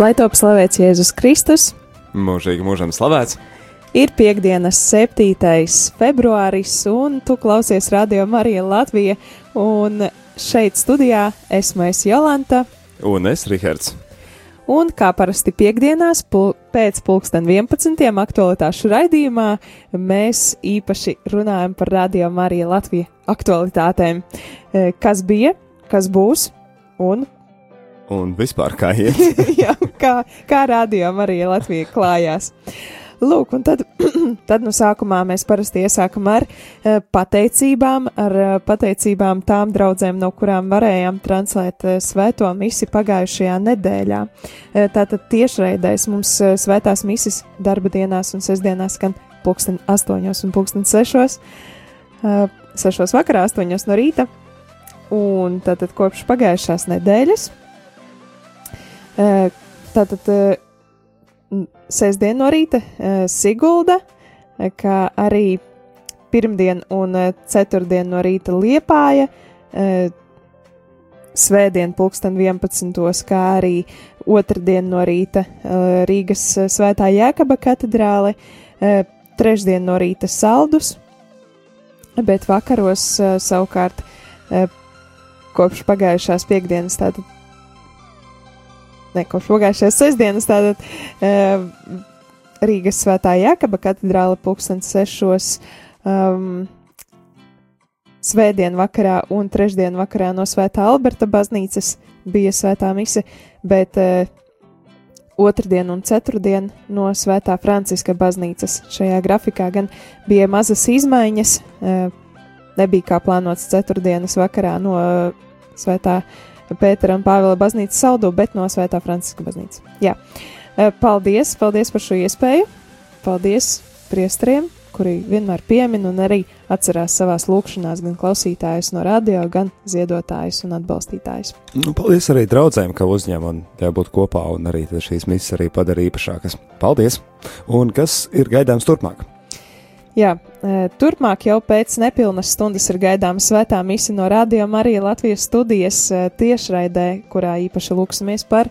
Lai top slavēts Jēzus Kristus, Mūžīgi mūžam slavēts. ir piekdienas 7. februāris, un tu klausies Radio Marija Latvija, un šeit studijā esmu es Jolanta, Un es, Rihards. un kā parasti piekdienās pul pēc pulksten 11. aktualitāšu raidījumā mēs īpaši runājam par Radio Marija Latvija aktualitātēm, Eh, kas bija, kas būs, un Un vispār kā iet? Jā, kā, kā rādījām arī Latvija klājās. Lūk, un tad, tad no sākumā mēs parasti iesākam ar eh, pateicībām, ar eh, pateicībām tām draudzēm, no kurām varējām translēt eh, svēto misi pagājušajā nedēļā. Eh, Tātad tiešraidēs mums eh, svētās misis darba dienās un sestdienās skan pulksten astoņos un pulksten sešos, eh, sešos vakarā, astoņos no rīta. Un tātad kopš pagājušās nedēļas Tātad sestdien no rīta Sigulda, kā arī pirmdien un ceturtdien no rīta Liepāja, svētdien pulksten 11. kā arī otrdien no rīta Rīgas svētā Jēkaba katedrāle, trešdien no rīta Saldus, bet vakaros savukārt kopš pagājušās piekdienas tātad ne kopš pagājušās sestdienas, tātad uh, Rīgas svētā Jākaba katedrāle pulkstens sešos um, svētdien vakarā un trešdien vakarā no svētā Alberta baznīcas bija svētā mise, bet uh, otrdien un ceturtdien no svētā Franciska baznīcas. Šajā grafikā gan bija mazas izmaiņas, uh, nebija kā plānots ceturtdienas vakarā no uh, svētā Pētera un Pāvila baznīcas saldu, bet no Svētā Franciska baznīcas. Jā, Eh, paldies, paldies par šo iespēju. Paldies priestriem, kuri vienmēr piemin un arī atcerās savās lūkšanās gan klausītājus no radio, gan ziedotājus un atbalstītājus. Nu, paldies arī draudzēm, ka uzņēma un tie būt kopā, un arī šīs misijas arī padara īpašākas. Paldies! Un kas ir gaidāms turpmāk? Jā, turpmāk jau pēc nepilnas stundas ir gaidāma svētā misija no Radio Marija Latvijas studijas tiešraidē, kurā īpaši lūksimies par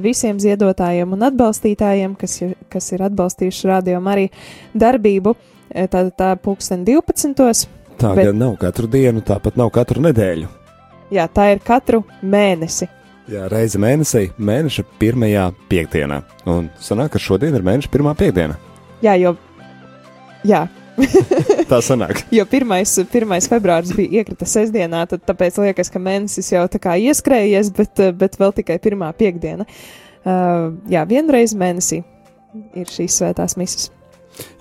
visiem ziedotājiem un atbalstītājiem, kas, ir- kas ir atbalstījuši Radio Marija darbību. Tā pulksten 12. Tā Bet- gan nav katru dienu, tāpat nav katru nedēļu. Jā, tā ir katru mēnesi. Jā, reize mēnesī, mēneša pirmajā piekdienā. Un sanāk, ka šodien ir mēneša pirmā piekdiena. Jā, jo, jā, Tā sanāk. jo 1. 1. februāris bija iekrita sestdienā, tad tāpēc liekas, ka mēnesis jau tā kā ieskrējies, bet, eh, bet vēl tikai pirmā piekdiena. Uh, jā, vienreiz mēnesī ir šīs svētās misijas.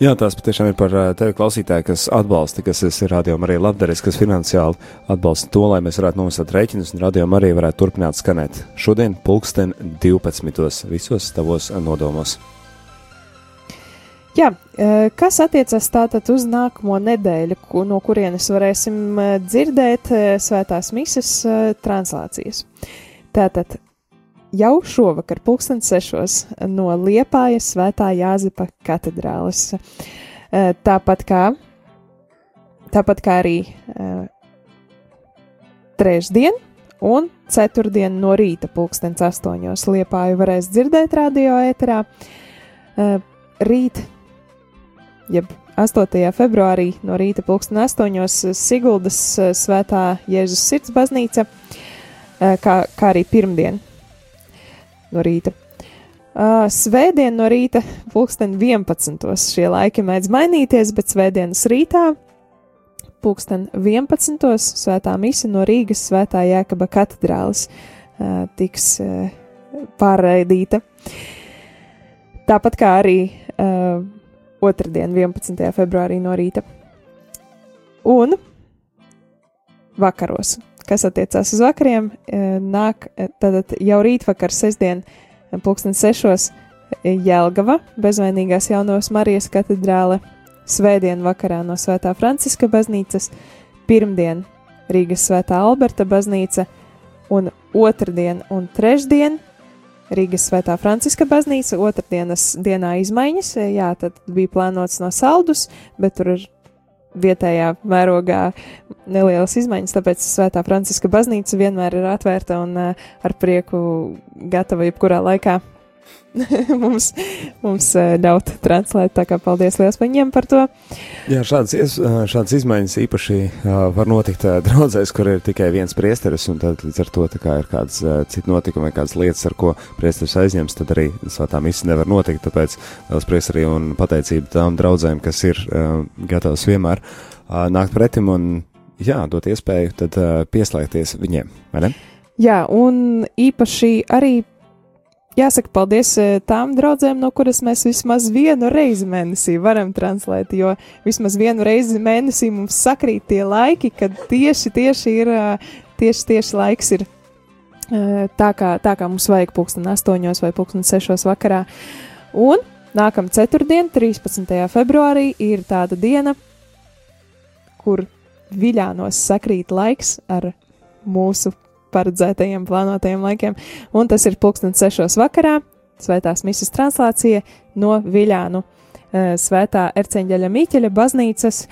Jā, tās patiešām ir par ā, tevi klausītāji, kas atbalsta, kas ir radiom arī labdarījis, kas finansiāli atbalsta to, lai mēs varētu nomaksāt rēķinus un radiom arī varētu turpināt skanēt. Šodien pulksten 12. visos tavos nodomos. Jā, eh, kas attiecas tātad uz nākamo nedēļu, no kurienes varēsim eh, dzirdēt eh, svētās eh, translācijas. Tātad jau šovakar, pulksten sešos, no Liepājas svētā Jāzepa katedrāles. Eh, Tāpat kā, tāpat kā arī trešdien un ceturtdien no rīta pulkstens astoņos Liepāju varēs dzirdēt radio ēterā. Rīt jeb 8. februārī no rīta pulksten 8. Siguldas eh, svētā Jēzus sirds baznīca, eh, kā, kā arī pirmdien no rīta. Svētdien no rīta pulksten 11. Šie laiki mēdz mainīties, bet svētdienas rītā pulksten 11. svētā mise no Rīgas svētā Jēkaba katedrāles uh, tiks pārraidīta. Tāpat kā arī uh, otrdien, 11. februārī no rīta. Un vakaros, kas attiecās uz vakariem, eh, nāk eh, tad jau rītvakar, sestdien, eh, pulksten sešos Jelgava, bezvainīgās jaunos Marijas katedrāle, svētdien vakarā no Svētā Franciska baznīcas, pirmdien Rīgas Svētā Alberta baznīca un otrdien un trešdien Rīgas Svētā Franciska baznīca, otrdienas dienā izmaiņas, e, jā, tad bija plānots no saldus, bet tur ir vietējā mērogā nelielas izmaiņas, tāpēc Svētā Franciska baznīca vienmēr ir atvērta un uh, ar prieku gatava jebkurā laikā mums, mums eh, ļaut translēt. Tā kā paldies liels viņiem par to. Jā, šādas, ies, šādas izmaiņas īpaši var notikt draudzēs, kur ir tikai viens priesteris, un tad līdz ar to kā ir kāds cits notikumi kādas lietas, ar ko priesteris aizņems, tad arī svētā misija nevar notikt. Tāpēc liels prieks arī un pateicība tām draudzēm, kas ir gatavas vienmēr nākt pretim un jā, dot iespēju tad pieslēgties viņiem? Jā, un īpaši arī jāsaka paldies eh, tām draudzēm, no kuras mēs vismaz vienu reizi mēnesī varam translēt, jo vismaz vienu reizi mēnesī mums sakrīt tie laiki, kad tieši, tieši ir, eh, tieši, tieši laiks ir eh, tā kā, tā kā mums vajag pulksten astoņos vai pulksten sešos vakarā. Un nākam ceturtdien, 13. februārī, ir tāda diena, kur viļānos sakrīt laiks ar mūsu paredzētajiem plānotajiem laikiem, un tas ir pulkstens sešos vakarā, svētās misijas translācija no Viļānu eh, svētā Erceņģeļa Mīķeļa baznīcas.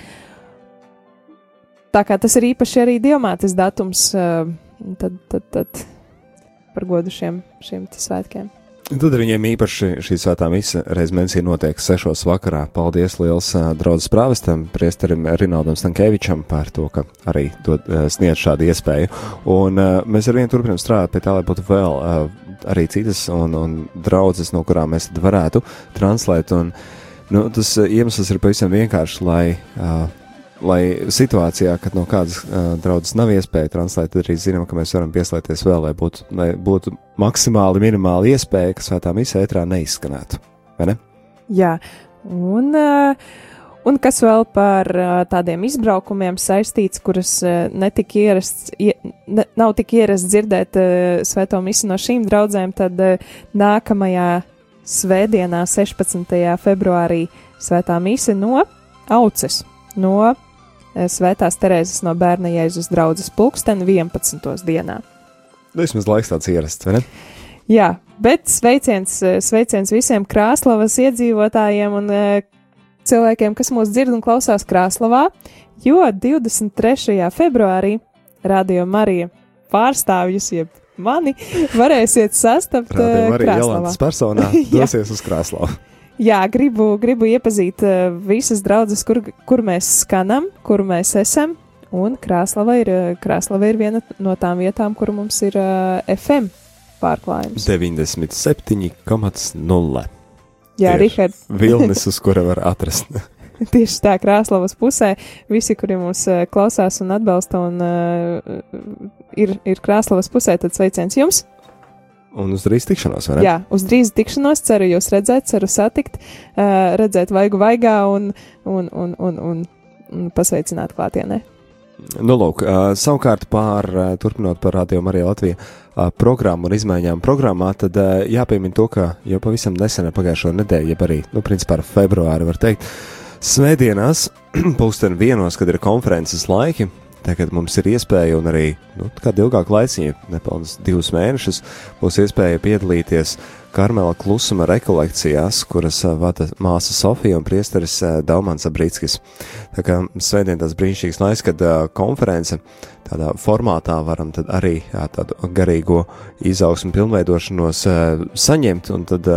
Tā kā tas ir īpaši arī diamātes datums, eh, tad, tad, tad par godu šiem, šiem svētkiem. Tad viņiem īpaši šī svētā mise reiz mēnesī notiek sešos vakarā. Paldies liels draudzes prāvestam, priesterim Rinaldam Stankēvičam par to, ka arī dod, sniedz šādu iespēju. Un mēs ar vienu turpinām strādāt pie tā, lai būtu vēl arī citas un, un draudzes, no kurām mēs varētu translēt. Un, nu, tas iemesls ir pavisam vienkārši, lai uh, lai situācijā, kad no kādas uh, draudzes nav iespēja translēt, tad arī zinām, ka mēs varam pieslēgties vēl, lai būtu, lai būtu maksimāli minimāli iespēja, ka svētā misija ētrā neizskanētu. Ne? Jā, un, uh, un kas vēl par uh, tādiem izbraukumiem saistīts, kuras uh, netik ierasts, ie, ne, nav tik ierasts dzirdēt uh, svēto misiju no šīm draudzēm, tad uh, nākamajā svētdienā, 16. februārī, svētā misija no Auces. No Svētās Terēzes no bērna Jēzus draudzes pulksteni 11. dienā. Vismaz laiks tāds ierasts, vai ne? Jā, bet sveiciens, eh, sveiciens visiem Krāslavas iedzīvotājiem un eh, cilvēkiem, kas mūs dzird un klausās Krāslavā, jo 23. februārī Radio Marija pārstāvjus, jeb mani, varēsiet sastapt Radio Marija Krāslavā. personā dosies uz Krāslavu. Jā, gribu, gribu iepazīt uh, visas draudzes, kur, kur mēs skanam, kur mēs esam. Un Krāslava ir, eh, Krāslava ir viena no tām vietām, kur mums ir uh, eh, FM pārklājums. 97,0. Jā, Rihard. Vilnis, uz kura var atrast. Tieši tā, Krāslavas pusē. Visi, kuri mūs uh, klausās un atbalsta un uh, ir, ir Krāslavas pusē, tad sveiciens jums! Un uz drīz tikšanos, vai ne? Jā, uz drīz tikšanos, ceru jūs redzēt, ceru satikt, uh, redzēt vaigu vaigā un, un, un, un, un, un pasveicināt klātienē. Nu, lūk, uh, savukārt pār, uh, turpinot par Radio Mariju Latviju uh, programmu un izmaiņām programmā, tad jāpiemina to, ka jau pavisam nesen pagājušo nedēļu, jeb arī, nu, principā ar februāru var teikt, svētdienās, pulksten vienos, kad ir konferences laiki, Tagad mums ir iespēja, un arī nu, kādu ilgāku laiciņu, nepilnus divus mēnešus, būs iespēja piedalīties Karmela klusuma rekolekcijās, kuras vada māsa Sofija un priesteris Daumans Abrītskis. Tā kā svētdien tas brīnišķīgs laiks, kad uh, konference tādā formātā varam tad arī tādu garīgo izaugsmu pilnveidošanos saņemt, un tad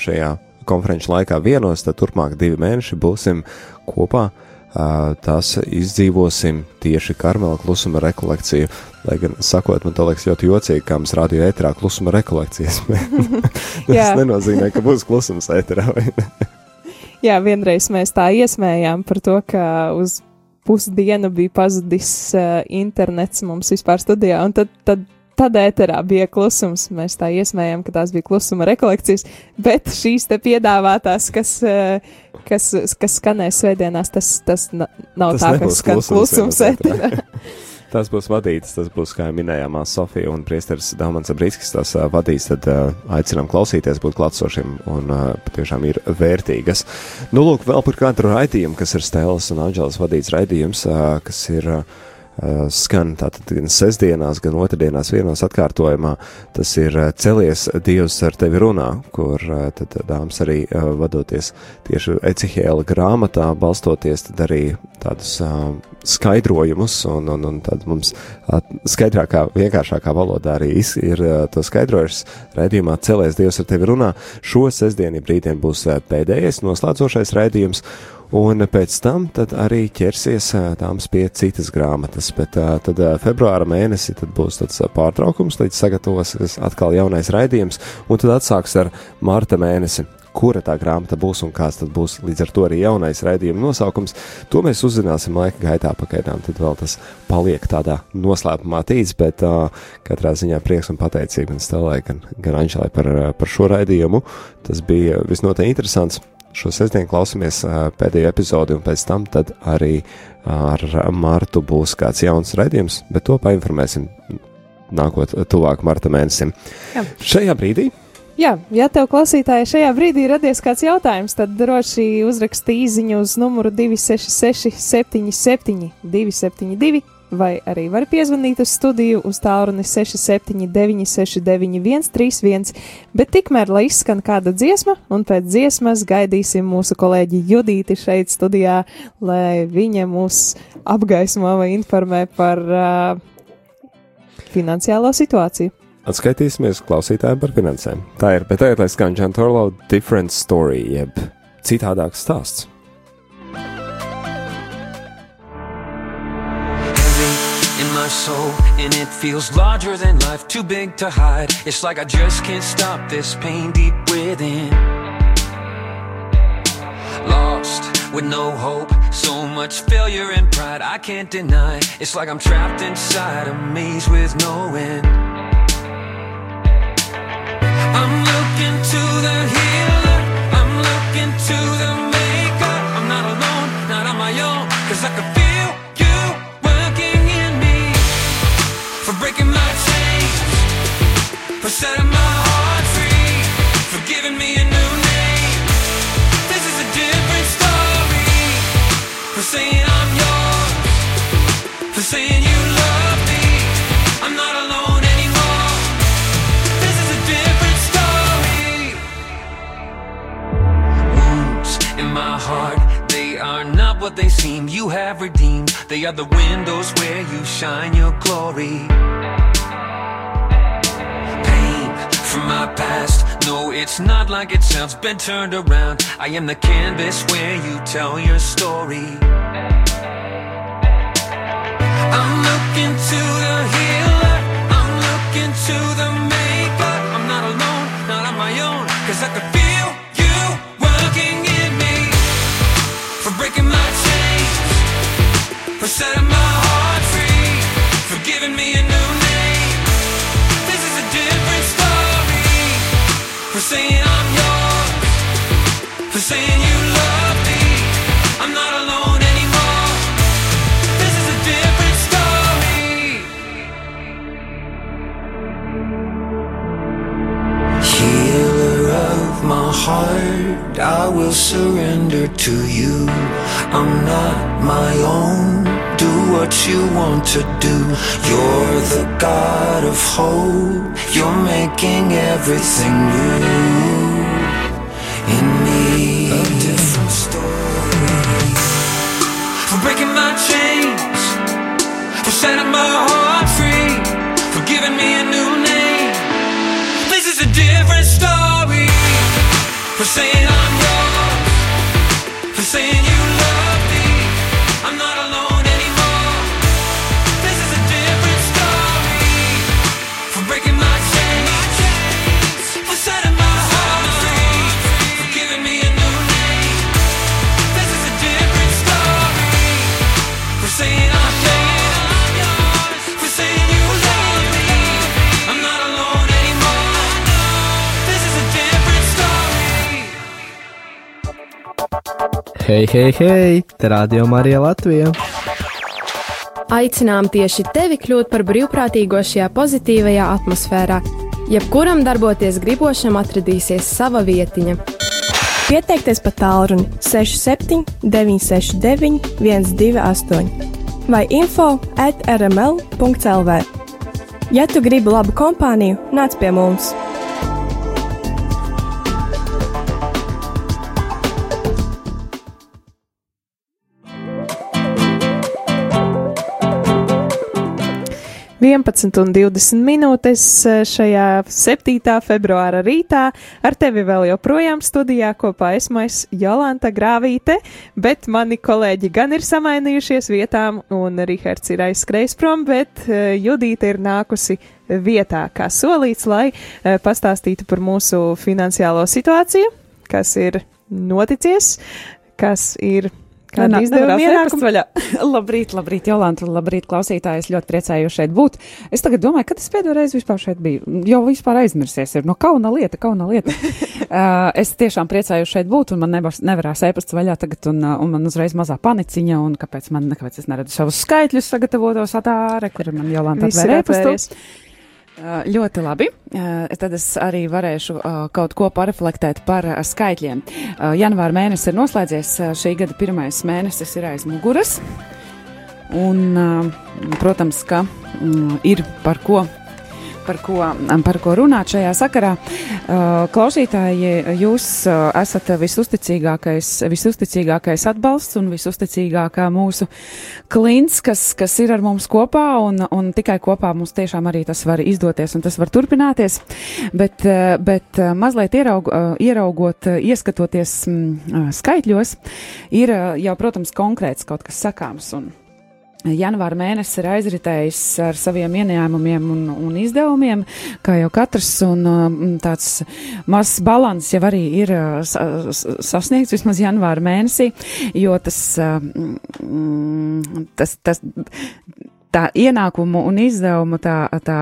šajā konferenču laikā vienos, tad turpmāk divi mēneši būsim kopā tās izdzīvosim tieši Karmela klusuma rekolekciju. Lai gan, sakot, man liekas ļoti jocīgi, kā mums rādīja ētrā klusuma rekolekcijas. tas nenozīmē, ka būs klusums ētrā. Jā, vienreiz mēs tā iesmējām par to, ka uz pusdienu bija pazudis uh, internets mums vispār studijā, un tad, tad Tad ēterā bija klusums. Mēs tā iesmējām, ka tās bija klusuma rekolekcijas, bet šīs te piedāvātās, kas, eh, kas, kas skanēs svētdienās, tas, tas nav tas tā, kas skan klusums ēterā. Tas būs vadīts, tas būs, kā minējām, Sofija un Priesteris Daumans Abrīskis, tas uh, vadīs, tad uh, aicinām klausīties, būt klātsošiem un uh, patiešām ir vērtīgas. Nu, lūk, vēl par katru raidījumu, kas ir Stēlas un Anģelas vadīts raidījums, uh, kas ir uh, skan tātad gan sestdienās, gan otrdienās vienos atkārtojumā. Tas ir celies Dievs ar tevi runā, kur tad dāmas arī vadoties tieši Ecihēla grāmatā, balstoties tad arī tādus skaidrojumus, un, un, un tad mums skaidrākā, vienkāršākā valodā arī ir to skaidrojuši raidījumā Celies Dievs ar tevi runā. Šo sestdienu brīdien būs pēdējais noslēdzošais raidījums, Un pēc tam arī ķersies tāms pie citas grāmatas, bet tad februāra mēnesī tad būs tāds pārtraukums, līdz sagatavosies atkal jaunais raidījums, un tad atsāks ar marta mēnesi. Kura tā grāmata būs un kāds tad būs līdz ar to arī jaunais raidījuma nosaukums, to mēs uzzināsim laika gaitā pagaidām, tad vēl tas paliek tādā noslēpumā tīts, bet uh, katrā ziņā prieks un pateicība gan Stelai, gan, gan Anšalai par, par šo raidījumu. Tas bija visnotaļ interesants šo sestdienu klausamies pēdējo epizodi, un pēc tam arī ar Martu būs kāds jauns raidījums, bet to painformēsim nākot tuvāk marta mēnesim. Jā. Šajā brīdī. Jā, ja tev klausītāji šajā brīdī radies kāds jautājums, tad droši uzraksti īziņu uz numuru 266 77 272 vai arī var piezvanīt uz studiju uz tālruni 679, 691, 31. Bet tikmēr, lai izskan kāda dziesma, un pēc dziesmas gaidīsim mūsu kolēģi Judīti šeit studijā, lai viņa mūs apgaismo vai informē par uh, finansiālo situāciju. Atskaitīsimies klausītājiem par finansēm. Tā ir, bet tagad lai skan Džantorlo different story, jeb citādāks stāsts. Soul, and it feels larger than life, too big to hide. It's like I just can't stop this pain deep within. Lost with no hope, so much failure and pride I can't deny. It's like I'm trapped inside a maze with no end. I'm looking to the healer, I'm looking to the what they seem. You have redeemed. They are the windows where you shine your glory. Pain from my past, no, it's not like it sounds. Been turned around. I am the canvas where you tell your story. I'm looking to the healer, I'm looking to the maker. I'm not alone, not on my own, cause I can feel my heart free, for giving me a new name. This is a different story, for saying I'm yours, for saying you love me. I'm not alone anymore. This is a different story. Healer of my heart, I will surrender to you. I'm not my own. Do what you want to do. You're the God of hope. You're making everything new in me. A different story. For breaking my chains, for setting my heart free, for giving me a new name. This is a different story. For saying I'm yours, Hei, hei, hei! Radio Marija Latvija! Aicinām tieši tevi kļūt par brīvprātīgo šajā pozitīvajā atmosfērā. Jebkuram darboties gribošam atradīsies sava vietiņa. Pieteikties pa tālruni 67 969 128 vai info at rml.clv. Ja tu gribi labu kompāniju, nāc pie mums! 11 un 20 minūtes eh, šajā 7. februāra rītā. Ar tevi vēl joprojām studijā kopā esmu es Jolanta Grāvīte, bet mani kolēģi gan ir samainījušies vietām, un Rihards ir aizskrējis prom, bet eh, Judīte ir nākusi vietā, kā solīts, lai eh, pastāstītu par mūsu finansiālo situāciju, kas ir noticies, kas ir Kāda izdevuma ienākuma vaļā? labrīt, labrīt, Jolanta, labrīt, klausītāji. Es ļoti priecājos šeit būt. Es tagad domāju, kad es pēdējo reizi vispār šeit biju. Jau vispār aizmirsies. Ir no kauna lieta, kauna lieta. uh, es tiešām priecājos šeit būt, un man nebars, nevarās ēpasts vaļā tagad, un, uh, un man uzreiz mazā paniciņa, un kāpēc man, kāpēc es neredzu savus skaitļus sagatavotos atāre, kur man Jolanta atvēr ēpastu. Uh, ļoti labi. Uh, tad es arī varēšu uh, kaut ko pareflektēt par skaitļiem. Janvāra mēnesis ir noslēdzies, šī gada pirmais mēnesis ir aiz muguras. Un, protams, ka mm, ir par ko par ko, par ko runāt šajā sakarā. Uh, klausītāji, jūs uh, esat visusticīgākais, visusticīgākais atbalsts un visusticīgākā mūsu klints, kas, kas ir ar mums kopā, un, un tikai kopā mums tiešām arī tas var izdoties un tas var turpināties. Bet, uh, bet mazliet ieraug, ieraugot, ieskatoties mm, skaitļos, ir jau, protams, konkrēts kaut kas sakāms. Un, Janvāra mēnesis ir aizritējis ar saviem ieņēmumiem un, un izdevumiem, kā jau katrs, un um, tāds mazs balans jau arī ir uh, sasniegts vismaz janvāra mēnesī, jo tas, um, tas, tas tā ienākumu un izdevumu tā, tā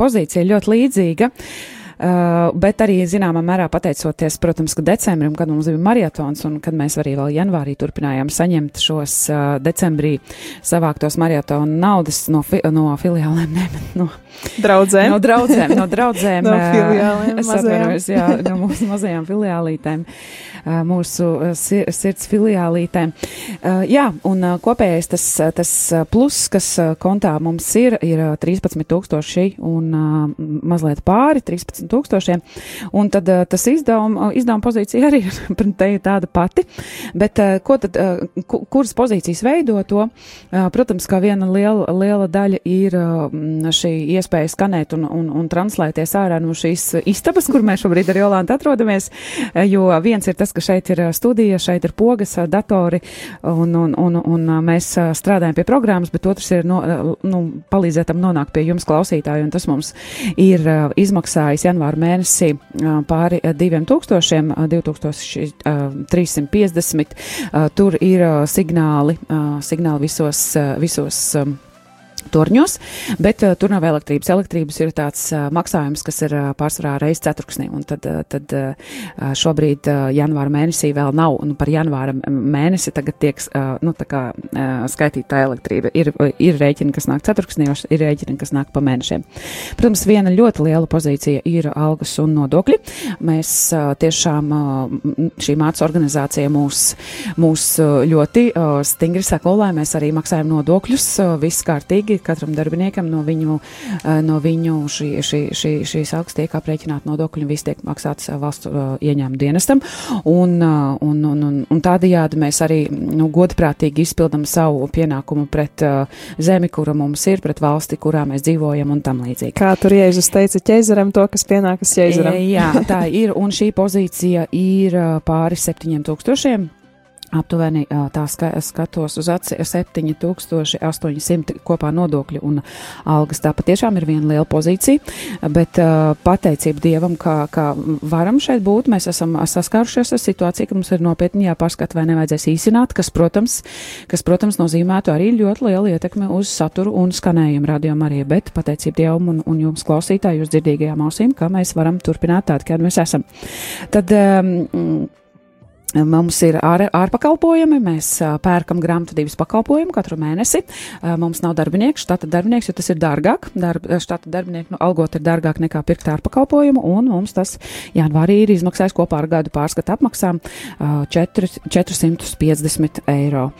pozīcija ļoti līdzīga. Uh, bet arī zināmā mērā pateicoties, protams, ka decembrim, kad mums bija maratons un kad mēs arī vēl janvārī turpinājām saņemt šos uh, decembrī savāktos maratona naudas no, fi no filiālēm, ne, no draudzēm. No draudzēm, no draudzēm. no filiālēm. Es atvainojos, jā, no mūsu mazajām filiālītēm, mūsu sir sirds filiālītēm. Jā, un kopējais tas, tas plus, kas kontā mums ir, ir 13 tūkstoši un mazliet pāri 13 50 tūkstošiem. Un tad uh, tas izdevuma, izdevuma pozīcija arī ir tāda pati. Bet uh, ko tad, uh, kuras pozīcijas veido to? Protams, kā viena liela, liela daļa ir šī iespēja skanēt un, un, un translēties ārā no šīs istabas, kur mēs šobrīd ar Jolantu atrodamies. Jo viens ir tas, ka šeit ir studija, šeit ir pogas, datori un, un, un, un mēs strādājam pie programmas, bet otrs ir no, nu, palīdzēt tam nonākt pie jums klausītāju, un tas mums ir izmaksājis janvāra mēnesī pāri 2000, 2350. Tur ir signāli, signāli visos, visos torņos, bet uh, tur nav elektrības. Elektrības ir tāds uh, maksājums, kas ir uh, pārsvarā reizes ceturksnī, un tad, uh, tad uh, šobrīd uh, janvāra mēnesī vēl nav, un par janvāra mēnesi tagad tiek, uh, nu, tā kā uh, skaitīta elektrība. Ir, ir rēķini, kas nāk ceturksnī, ir rēķini, kas nāk pa mēnešiem. Protams, viena ļoti liela pozīcija ir algas un nodokļi. Mēs uh, tiešām, uh, šī māca organizācija mūs, mūs ļoti uh, stingri seko, lai mēs arī maksājam nodokļus, uh, viss kārtīgi attiecīgi katram darbiniekam no viņu, eh, no viņu šī, šī, šī, šīs algas tiek aprēķināta nodokļi un viss tiek maksāts eh, valsts eh, ieņēmuma dienestam. Un, un, un, un, un tādējādi mēs arī nu, godprātīgi izpildam savu pienākumu pret uh, zemi, kura mums ir, pret valsti, kurā mēs dzīvojam un tam līdzīgi. Kā tur Jēzus teica ķeizaram to, kas pienākas ķeizaram? Jā, tā ir, un šī pozīcija ir pāri septiņiem tūkstošiem aptuveni tā skatos uz aci 7800 kopā nodokļu un algas. Tā patiešām ir viena liela pozīcija, bet pateicība Dievam, kā, kā varam šeit būt, mēs esam saskārušies ar situāciju, ka mums ir nopietni jāpārskata, vai nevajadzēs īsināt, kas, protams, kas, protams, nozīmētu arī ļoti lielu ietekmi uz saturu un skanējumu radiomu arī, bet pateicība Dievam un, un jums klausītāji, jūs dzirdīgajām ausīm, ka mēs varam turpināt tādu, kādu mēs esam. Tad, um, Mums ir ār, ārpakalpojumi, mēs pērkam grāmatvedības pakalpojumu katru mēnesi. Mums nav darbinieku, štata darbinieks, jo tas ir dārgāk. Darb, štata darbinieku nu, algot ir dārgāk nekā pirkt ārpakalpojumu, un mums tas janvārī ir izmaksājis kopā ar gadu pārskatu apmaksām 4, 450 eiro.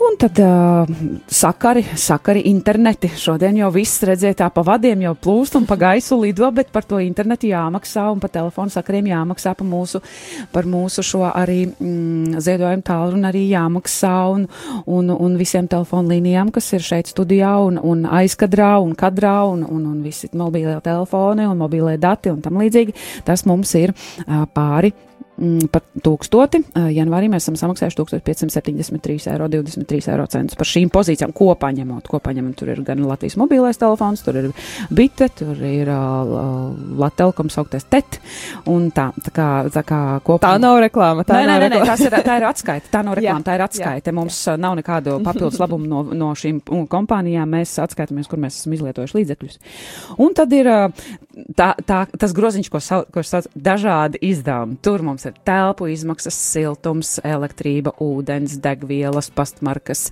Un tad uh, sakari, sakari, interneti. Šodien jau viss redzēja tā pa vadiem jau plūst un pa gaisu lido, bet par to internetu jāmaksā un pa telefonu sakariem jāmaksā pa mūsu, par mūsu šo arī mm, ziedojumu tālruni arī jāmaksā un, un, un visiem telefonu līnijām, kas ir šeit studijā un, un aizkadrā un kadrā un, un, un visi mobīlie telefoni un mobīlie dati un tam līdzīgi. Tas mums ir uh, pāri par tūkstoti. Janvārī mēs esam samaksājuši 1573,23 eiro eiro centus par šīm pozīcijām kopā ņemot. Kopā ņemot, tur ir gan Latvijas mobilais telefons, tur ir bite, tur ir uh, Latvijas sauktais TET. Un tā, tā kā, tā kā kopā. Tā nav reklāma. Tā, nē, nav nē, nē, reklāma. tas ir, tā ir atskaita. Tā nav reklāma, Jā, tā ir atskaita. jā, Mums jā. nav nekādu papildus labumu no, no šīm kompānijām. Mēs atskaitamies, kur mēs esam izlietojuši līdzekļus. Un tad ir tā, tā, tas groziņš, ko, sau, ko sauc dažādi izdevumi. Tur mums ir telpu izmaksas, siltums, elektrība, ūdens, degvielas, pastmarkas,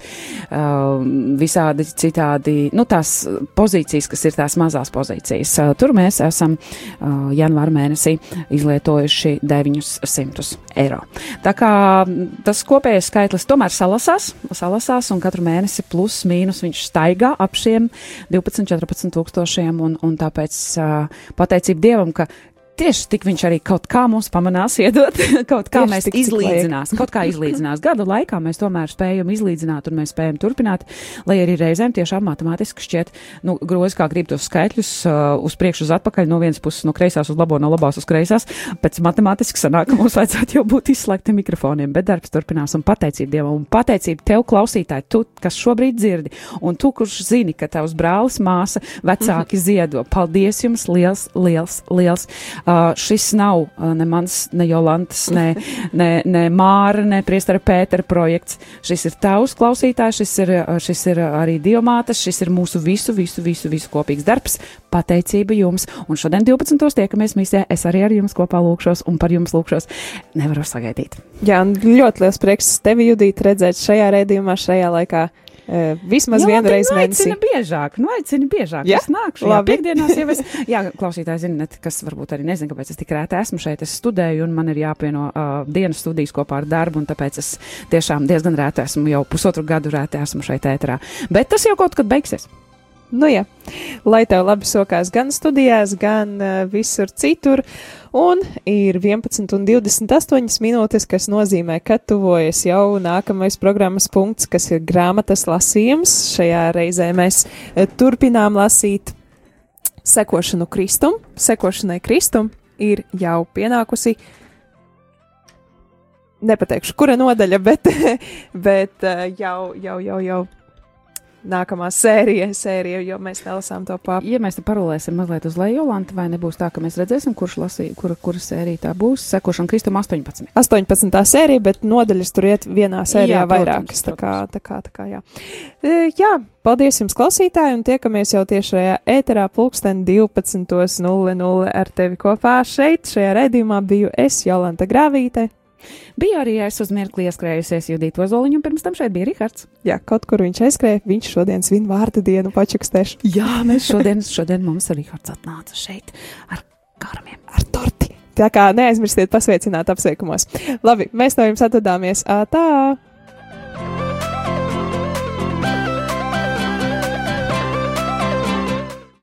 uh, visādi citādi, nu tās pozīcijas, kas ir tās mazās pozīcijas. Uh, tur mēs esam uh, janvāra mēnesī izlietojuši 900 eiro. Tā kā tas kopējais skaitlis tomēr salasās, salasās un katru mēnesi plus mīnus viņš staigā ap šiem 12-14 tūkstošiem un, un tāpēc uh, pateicība Dievam, ka tieši tik viņš arī kaut kā mums pamanās iedot, kaut kā Tieši mēs izlīdzinās, kaut kā izlīdzinās. Gadu laikā mēs tomēr spējam izlīdzināt un mēs spējam turpināt, lai arī reizēm tiešām matemātiski šķiet, nu, grozi kā grib tos skaitļus uh, uz priekšu, uz atpakaļ, no vienas puses no kreisās uz labo, no labās uz kreisās, pēc matemātiski sanāk, ka mums vajadzētu jau būt izslēgtiem mikrofoniem, bet darbs turpinās un pateicība Dievam un pateicība tev klausītāji, tu, kas šobrīd dzirdi, un tu, kurš zini, ka tavs brālis, māsa, vecāki ziedo. Paldies jums liels, liels, liels. Uh, šis nav uh, ne mans, ne Jolantas, ne, ne, ne Māra, ne Priestara Pētera projekts. Šis ir tavs klausītājs, šis ir, uh, šis ir uh, arī Diomātas, šis ir mūsu visu, visu, visu, visu kopīgs darbs. Pateicība jums. Un šodien 12. tiekamies misijā. Es arī ar jums kopā lūkšos un par jums lūkšos. Nevaru sagaidīt. Jā, ļoti liels prieks tevi, Judīt, redzēt šajā rēdījumā, šajā laikā. Uh, vismaz Jā, vienu reizi mēnesī. biežāk, nu aicina biežāk. Jā? Es nāku šajā Labi. piekdienās jau es, jā, klausītāji zinat, kas varbūt arī nezinu, kāpēc es tik rēti esmu šeit, es studēju un man ir jāpieno uh, dienas studijas kopā ar darbu, un tāpēc es tiešām diezgan rēti esmu, jau pusotru gadu rēti esmu šeit ēterā. Bet tas jau kaut kad beigsies. Nu, jā, lai tev labi sokās gan studijās, gan uh, visur citur. Un ir 11,28 minūtes, kas nozīmē, ka tuvojas jau nākamais programmas punkts, kas ir grāmatas lasījums. Šajā reizē mēs uh, turpinām lasīt sekošanu Kristum. Sekošanai Kristum ir jau pienākusi. Nepateikšu, kura nodaļa, bet, bet uh, jau, jau, jau, jau nākamā sērija, sērija, jo mēs nelasām to papu. Ja mēs te parolēsim mazliet uz leju, Jolanta, vai nebūs tā, ka mēs redzēsim, kurš lasīja, kura, kura sērija tā būs, sekošana Kristum 18. 18. sērija, bet nodaļas tur iet vienā sērijā Jā, protams, vairākas. Tā kā, tā kā, tā kā, jā. E, jā, paldies jums, klausītāji, un tiekamies jau tieši šajā ēterā pulksten 12.00 ar tevi kopā šeit. Šajā redzījumā biju es, Jolanta Grāvīte. Bija arī es uz mirkli ieskrējusies Judīt Ozoliņu, un pirms tam šeit bija Rihards. Jā, kaut kur viņš aizskrēja, viņš šodien svin vārdu dienu pačukstēšu Jā, mēs šodien, šodien mums Rihards atnāca šeit ar karamiem. ar torti. Tā kā neaizmirstiet pasveicināt apsveikumos. Labi, mēs no jums atvadāmies. Ā, tā!